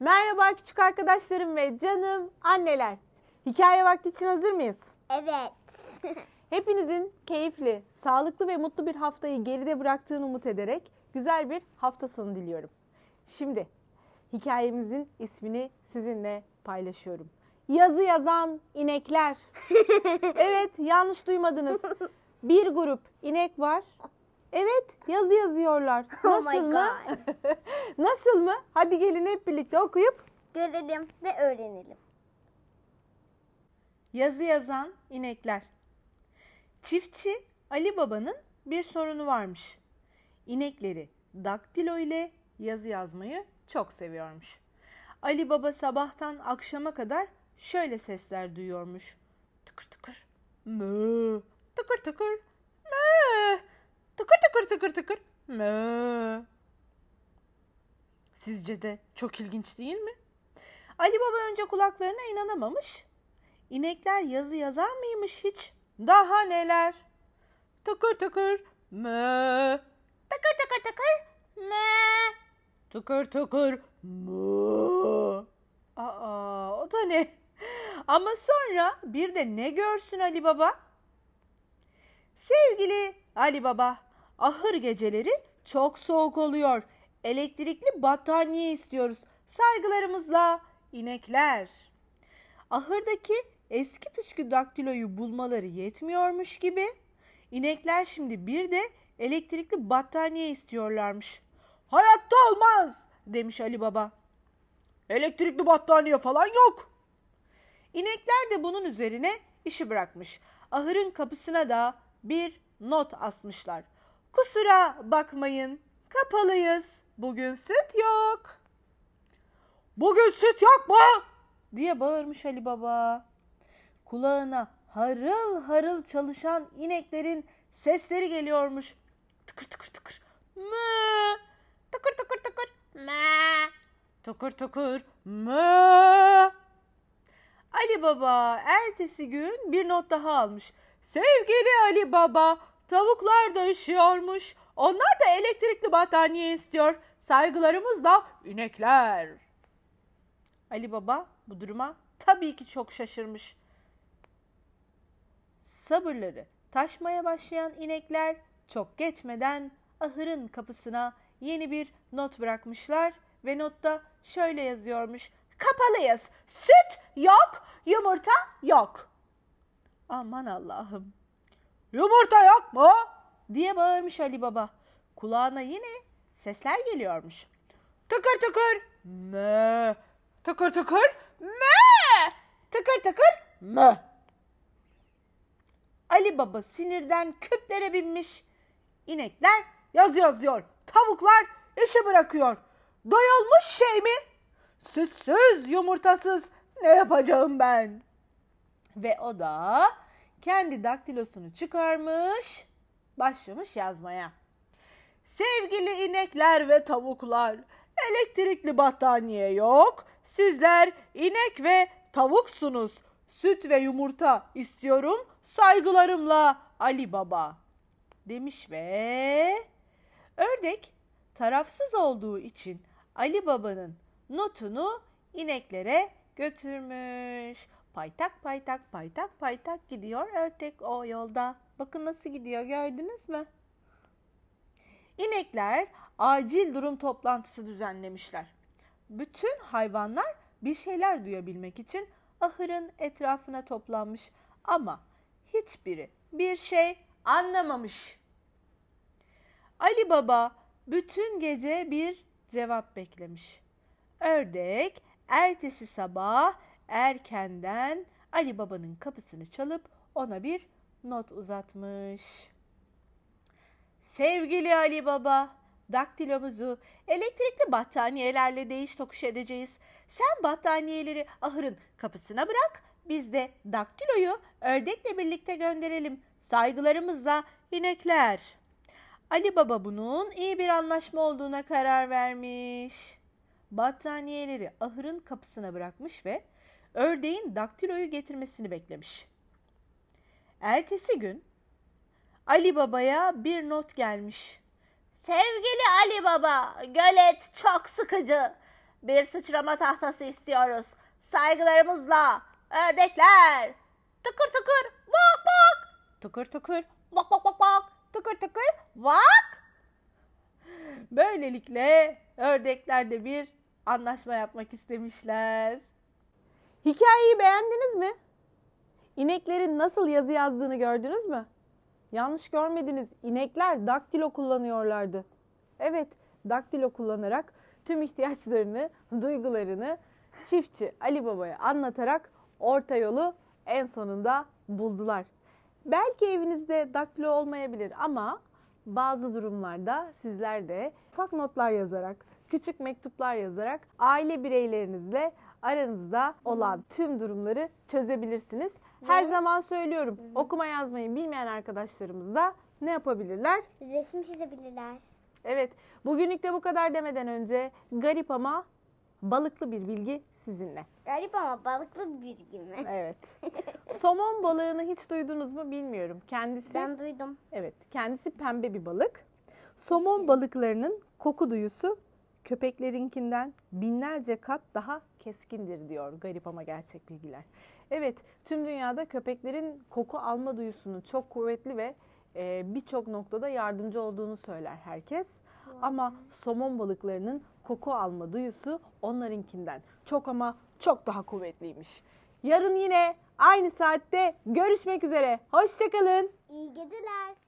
Merhaba küçük arkadaşlarım ve canım anneler. Hikaye vakti için hazır mıyız? Evet. Hepinizin keyifli, sağlıklı ve mutlu bir haftayı geride bıraktığını umut ederek güzel bir hafta sonu diliyorum. Şimdi hikayemizin ismini sizinle paylaşıyorum. Yazı yazan inekler. Evet, yanlış duymadınız. Bir grup inek var. Evet, yazı yazıyorlar. Oh Nasıl my mı? Nasıl mı? Hadi gelin hep birlikte okuyup Görelim ve öğrenelim. Yazı yazan inekler. Çiftçi Ali Baba'nın bir sorunu varmış. İnekleri daktilo ile yazı yazmayı çok seviyormuş. Ali Baba sabahtan akşama kadar şöyle sesler duyuyormuş. Tıkır tıkır, mö, tıkır tıkır, mö, tıkır tıkır tıkır tıkır, mö. Sizce de çok ilginç değil mi? Ali Baba önce kulaklarına inanamamış. İnekler yazı yazar mıymış hiç? Daha neler? Tıkır tıkır mö. Tıkır tıkır tıkır mö. Tıkır tıkır mö. Aa o da ne? Ama sonra bir de ne görsün Ali Baba? Sevgili Ali Baba, ahır geceleri çok soğuk oluyor. Elektrikli battaniye istiyoruz. Saygılarımızla inekler. Ahırdaki eski püskü daktiloyu bulmaları yetmiyormuş gibi inekler şimdi bir de elektrikli battaniye istiyorlarmış. Hayatta olmaz demiş Ali Baba. Elektrikli battaniye falan yok. İnekler de bunun üzerine işi bırakmış. Ahırın kapısına da bir not asmışlar. Kusura bakmayın, kapalıyız. Bugün süt yok. Bugün süt yok mu? diye bağırmış Ali Baba. Kulağına harıl harıl çalışan ineklerin sesleri geliyormuş. Tıkır tıkır tıkır. Mö. Tıkır tıkır tıkır. Mö. Tıkır tıkır. Mö. Ali Baba ertesi gün bir not daha almış. Sevgili Ali Baba, tavuklar da üşüyormuş. Onlar da elektrikli battaniye istiyor. Saygılarımızla inekler. Ali Baba bu duruma tabii ki çok şaşırmış. Sabırları taşmaya başlayan inekler çok geçmeden ahırın kapısına yeni bir not bırakmışlar ve notta şöyle yazıyormuş. Kapalıyız. Süt yok, yumurta yok. Aman Allah'ım. Yumurta yok mu? diye bağırmış Ali Baba. Kulağına yine sesler geliyormuş. Tıkır tıkır. Mö. Tıkır tıkır. Mö. Tıkır tıkır. Mö. Ali Baba sinirden küplere binmiş. İnekler yaz yazıyor. Tavuklar işi bırakıyor. Doyulmuş şey mi? Sütsüz, yumurtasız ne yapacağım ben? Ve o da kendi daktilosunu çıkarmış, başlamış yazmaya. Sevgili inekler ve tavuklar, elektrikli battaniye yok. Sizler inek ve tavuksunuz. Süt ve yumurta istiyorum. Saygılarımla Ali Baba. Demiş ve ördek tarafsız olduğu için Ali Baba'nın notunu ineklere götürmüş. Paytak paytak paytak paytak gidiyor ördek o yolda. Bakın nasıl gidiyor gördünüz mü? İnekler acil durum toplantısı düzenlemişler. Bütün hayvanlar bir şeyler duyabilmek için ahırın etrafına toplanmış ama hiçbiri bir şey anlamamış. Ali Baba bütün gece bir cevap beklemiş. Ördek ertesi sabah erkenden Ali Baba'nın kapısını çalıp ona bir not uzatmış. Sevgili Ali Baba, daktilomuzu elektrikli battaniyelerle değiş tokuş edeceğiz. Sen battaniyeleri ahırın kapısına bırak, biz de daktiloyu ördekle birlikte gönderelim. Saygılarımızla inekler. Ali Baba bunun iyi bir anlaşma olduğuna karar vermiş. Battaniyeleri ahırın kapısına bırakmış ve ördeğin daktiloyu getirmesini beklemiş. Ertesi gün Ali Baba'ya bir not gelmiş. Sevgili Ali Baba, gölet çok sıkıcı. Bir sıçrama tahtası istiyoruz. Saygılarımızla ördekler. Tıkır tıkır vak vak. Tıkır tıkır vak vak vak vak. Tıkır tıkır vak. Böylelikle ördekler de bir anlaşma yapmak istemişler. Hikayeyi beğendiniz mi? İneklerin nasıl yazı yazdığını gördünüz mü? Yanlış görmediniz. İnekler daktilo kullanıyorlardı. Evet, daktilo kullanarak tüm ihtiyaçlarını, duygularını çiftçi Ali Baba'ya anlatarak orta yolu en sonunda buldular. Belki evinizde daktilo olmayabilir ama bazı durumlarda sizler de ufak notlar yazarak, küçük mektuplar yazarak aile bireylerinizle aranızda olan tüm durumları çözebilirsiniz. Her zaman söylüyorum okuma yazmayı bilmeyen arkadaşlarımız da ne yapabilirler? Resim çizebilirler. Evet, bugünlük de bu kadar demeden önce garip ama balıklı bir bilgi sizinle. Garip ama balıklı bir bilgi mi? Evet. Somon balığını hiç duydunuz mu bilmiyorum. Kendisi Ben duydum. evet, kendisi pembe bir balık. Somon balıklarının koku duyusu köpeklerinkinden binlerce kat daha keskindir diyor garip ama gerçek bilgiler. Evet, tüm dünyada köpeklerin koku alma duyusunun çok kuvvetli ve e, birçok noktada yardımcı olduğunu söyler herkes. Ama somon balıklarının koku alma duyusu onlarınkinden çok ama çok daha kuvvetliymiş. Yarın yine aynı saatte görüşmek üzere. Hoşçakalın. İyi geceler.